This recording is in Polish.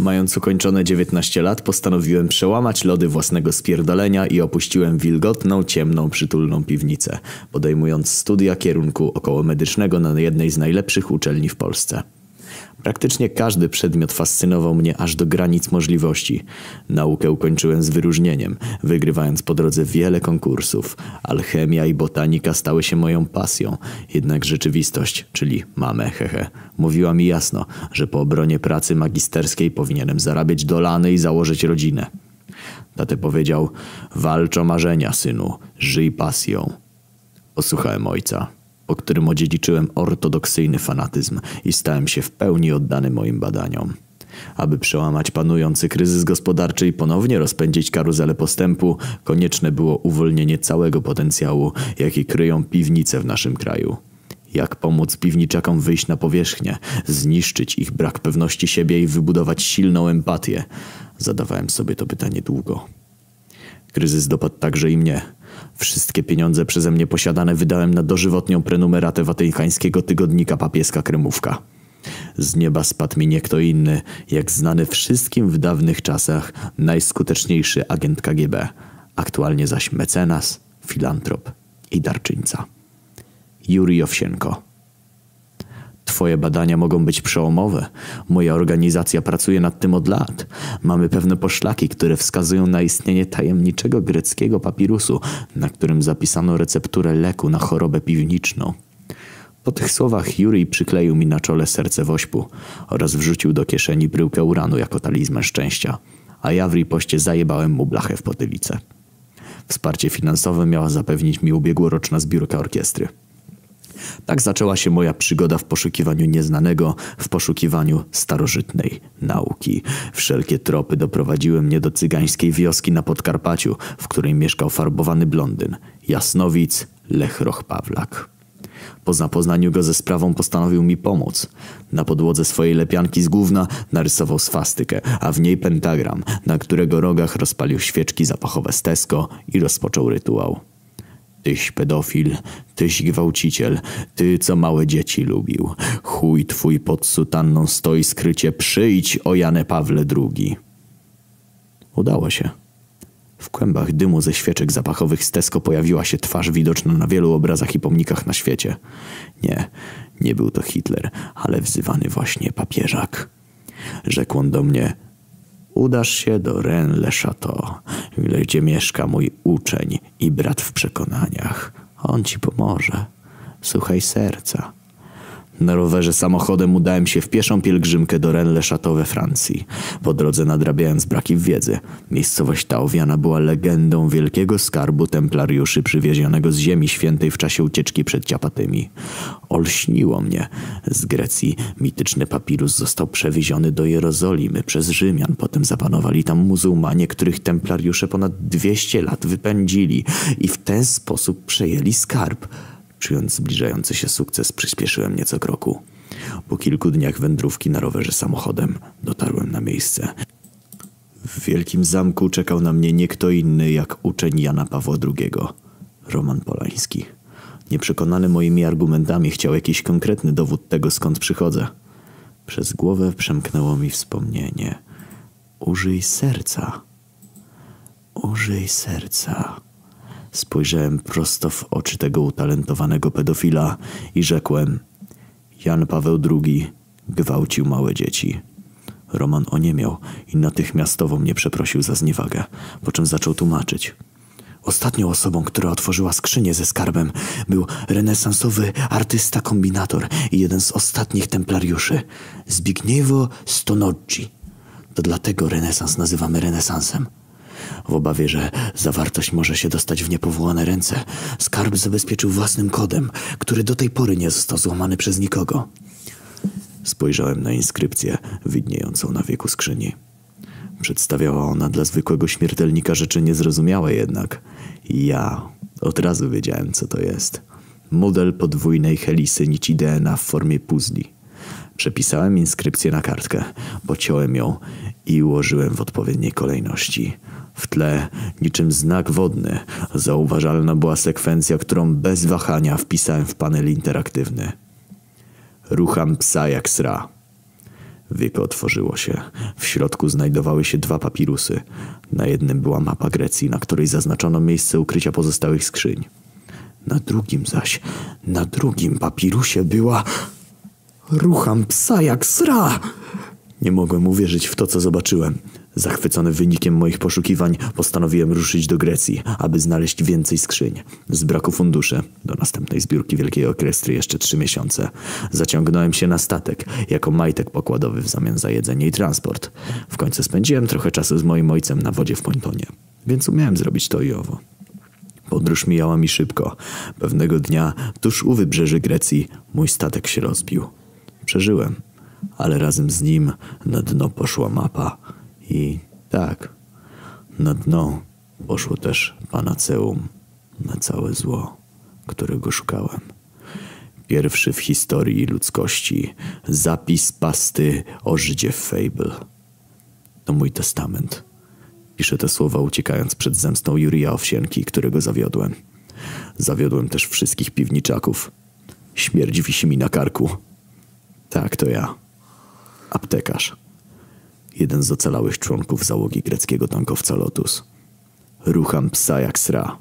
Mając ukończone 19 lat, postanowiłem przełamać lody własnego spierdolenia i opuściłem wilgotną, ciemną, przytulną piwnicę, podejmując studia kierunku okołomedycznego na jednej z najlepszych uczelni w Polsce. Praktycznie każdy przedmiot fascynował mnie aż do granic możliwości. Naukę ukończyłem z wyróżnieniem, wygrywając po drodze wiele konkursów. Alchemia i botanika stały się moją pasją, jednak rzeczywistość, czyli mamę, hehe, mówiła mi jasno, że po obronie pracy magisterskiej powinienem zarabiać dolany i założyć rodzinę. Tatę powiedział, walcz o marzenia, synu, żyj pasją. Posłuchałem ojca po którym odziedziczyłem ortodoksyjny fanatyzm i stałem się w pełni oddany moim badaniom. Aby przełamać panujący kryzys gospodarczy i ponownie rozpędzić karuzelę postępu, konieczne było uwolnienie całego potencjału, jaki kryją piwnice w naszym kraju. Jak pomóc piwniczakom wyjść na powierzchnię, zniszczyć ich brak pewności siebie i wybudować silną empatię? Zadawałem sobie to pytanie długo. Kryzys dopadł także i mnie. Wszystkie pieniądze przeze mnie posiadane wydałem na dożywotnią prenumeratę watykańskiego tygodnika papieska Kremówka. Z nieba spadł mi nie kto inny, jak znany wszystkim w dawnych czasach najskuteczniejszy agent KGB, aktualnie zaś mecenas, filantrop i darczyńca. Juri Owsienko. Twoje badania mogą być przełomowe. Moja organizacja pracuje nad tym od lat. Mamy pewne poszlaki, które wskazują na istnienie tajemniczego greckiego papirusu, na którym zapisano recepturę leku na chorobę piwniczną. Po tych słowach Juri przykleił mi na czole serce wośpu oraz wrzucił do kieszeni bryłkę uranu jako talizman szczęścia, a ja w ripoście zajebałem mu blachę w potylicę. Wsparcie finansowe miała zapewnić mi ubiegłoroczna zbiórka orkiestry. Tak zaczęła się moja przygoda w poszukiwaniu nieznanego, w poszukiwaniu starożytnej nauki. Wszelkie tropy doprowadziły mnie do cygańskiej wioski na Podkarpaciu, w której mieszkał farbowany blondyn, jasnowic Lech Roch-Pawlak. Po zapoznaniu go ze sprawą postanowił mi pomóc. Na podłodze swojej lepianki z gówna narysował swastykę, a w niej pentagram, na którego rogach rozpalił świeczki zapachowe z Tesco i rozpoczął rytuał. Tyś pedofil, tyś gwałciciel, ty co małe dzieci lubił. Chuj twój pod sutanną stoi skrycie, przyjdź o Jane Pawle II. Udało się. W kłębach dymu ze świeczek zapachowych z Tesco pojawiła się twarz widoczna na wielu obrazach i pomnikach na świecie. Nie, nie był to Hitler, ale wzywany właśnie papieżak. Rzekł on do mnie – Udasz się do Rennes-le-Château, gdzie mieszka mój uczeń i brat w przekonaniach. On ci pomoże. Słuchaj serca. Na rowerze samochodem udałem się w pieszą pielgrzymkę do Rennes-le-Château we Francji. Po drodze nadrabiając braki wiedzy. Miejscowość ta owiana była legendą wielkiego skarbu templariuszy przywiezionego z Ziemi Świętej w czasie ucieczki przed Ciapatymi. Olśniło mnie. Z Grecji mityczny papirus został przewieziony do Jerozolimy przez Rzymian. Potem zapanowali tam muzułmanie, których templariusze ponad 200 lat wypędzili i w ten sposób przejęli skarb. Czując zbliżający się sukces, przyspieszyłem nieco kroku. Po kilku dniach wędrówki na rowerze samochodem dotarłem na miejsce. W wielkim zamku czekał na mnie nie kto inny jak uczeń Jana Pawła II, Roman Polański. Nieprzekonany moimi argumentami chciał jakiś konkretny dowód tego, skąd przychodzę. Przez głowę przemknęło mi wspomnienie. Użyj serca. Użyj serca. Spojrzałem prosto w oczy tego utalentowanego pedofila i rzekłem: Jan Paweł II gwałcił małe dzieci. Roman oniemiał i natychmiastowo mnie przeprosił za zniewagę, po czym zaczął tłumaczyć. Ostatnią osobą, która otworzyła skrzynię ze skarbem, był renesansowy artysta-kombinator i jeden z ostatnich templariuszy, Zbigniewo Stonoggi. To dlatego renesans nazywamy renesansem. W obawie, że zawartość może się dostać w niepowołane ręce, skarb zabezpieczył własnym kodem, który do tej pory nie został złamany przez nikogo. Spojrzałem na inskrypcję widniejącą na wieku skrzyni. Przedstawiała ona dla zwykłego śmiertelnika rzeczy niezrozumiałe jednak. Ja od razu wiedziałem, co to jest. Model podwójnej helisy nici DNA w formie puzli. Przepisałem inskrypcję na kartkę, pociąłem ją i ułożyłem w odpowiedniej kolejności. W tle, niczym znak wodny, zauważalna była sekwencja, którą bez wahania wpisałem w panel interaktywny. Rucham psa jak sra. Wieko otworzyło się. W środku znajdowały się dwa papirusy. Na jednym była mapa Grecji, na której zaznaczono miejsce ukrycia pozostałych skrzyń. Na drugim zaś, na drugim papirusie była... Rucham psa jak sra! Nie mogłem uwierzyć w to, co zobaczyłem. Zachwycony wynikiem moich poszukiwań, postanowiłem ruszyć do Grecji, aby znaleźć więcej skrzyń. Z braku funduszy, do następnej zbiórki Wielkiej Orkiestry jeszcze trzy miesiące, zaciągnąłem się na statek, jako majtek pokładowy w zamian za jedzenie i transport. W końcu spędziłem trochę czasu z moim ojcem na wodzie w Pointonie, więc umiałem zrobić to i owo. Podróż mijała mi szybko. Pewnego dnia, tuż u wybrzeży Grecji, mój statek się rozbił. Przeżyłem, ale razem z nim na dno poszła mapa. I tak, na dno poszło też panaceum na całe zło, którego szukałem. Pierwszy w historii ludzkości zapis pasty o Żydzie Fable. To mój testament. Piszę te słowa uciekając przed zemstą Jurija Owsienki, którego zawiodłem. Zawiodłem też wszystkich piwniczaków. Śmierć wisi mi na karku. Tak, to ja. Aptekarz. Jeden z ocalałych członków załogi greckiego tankowca Lotus. Rucham psa jak sra.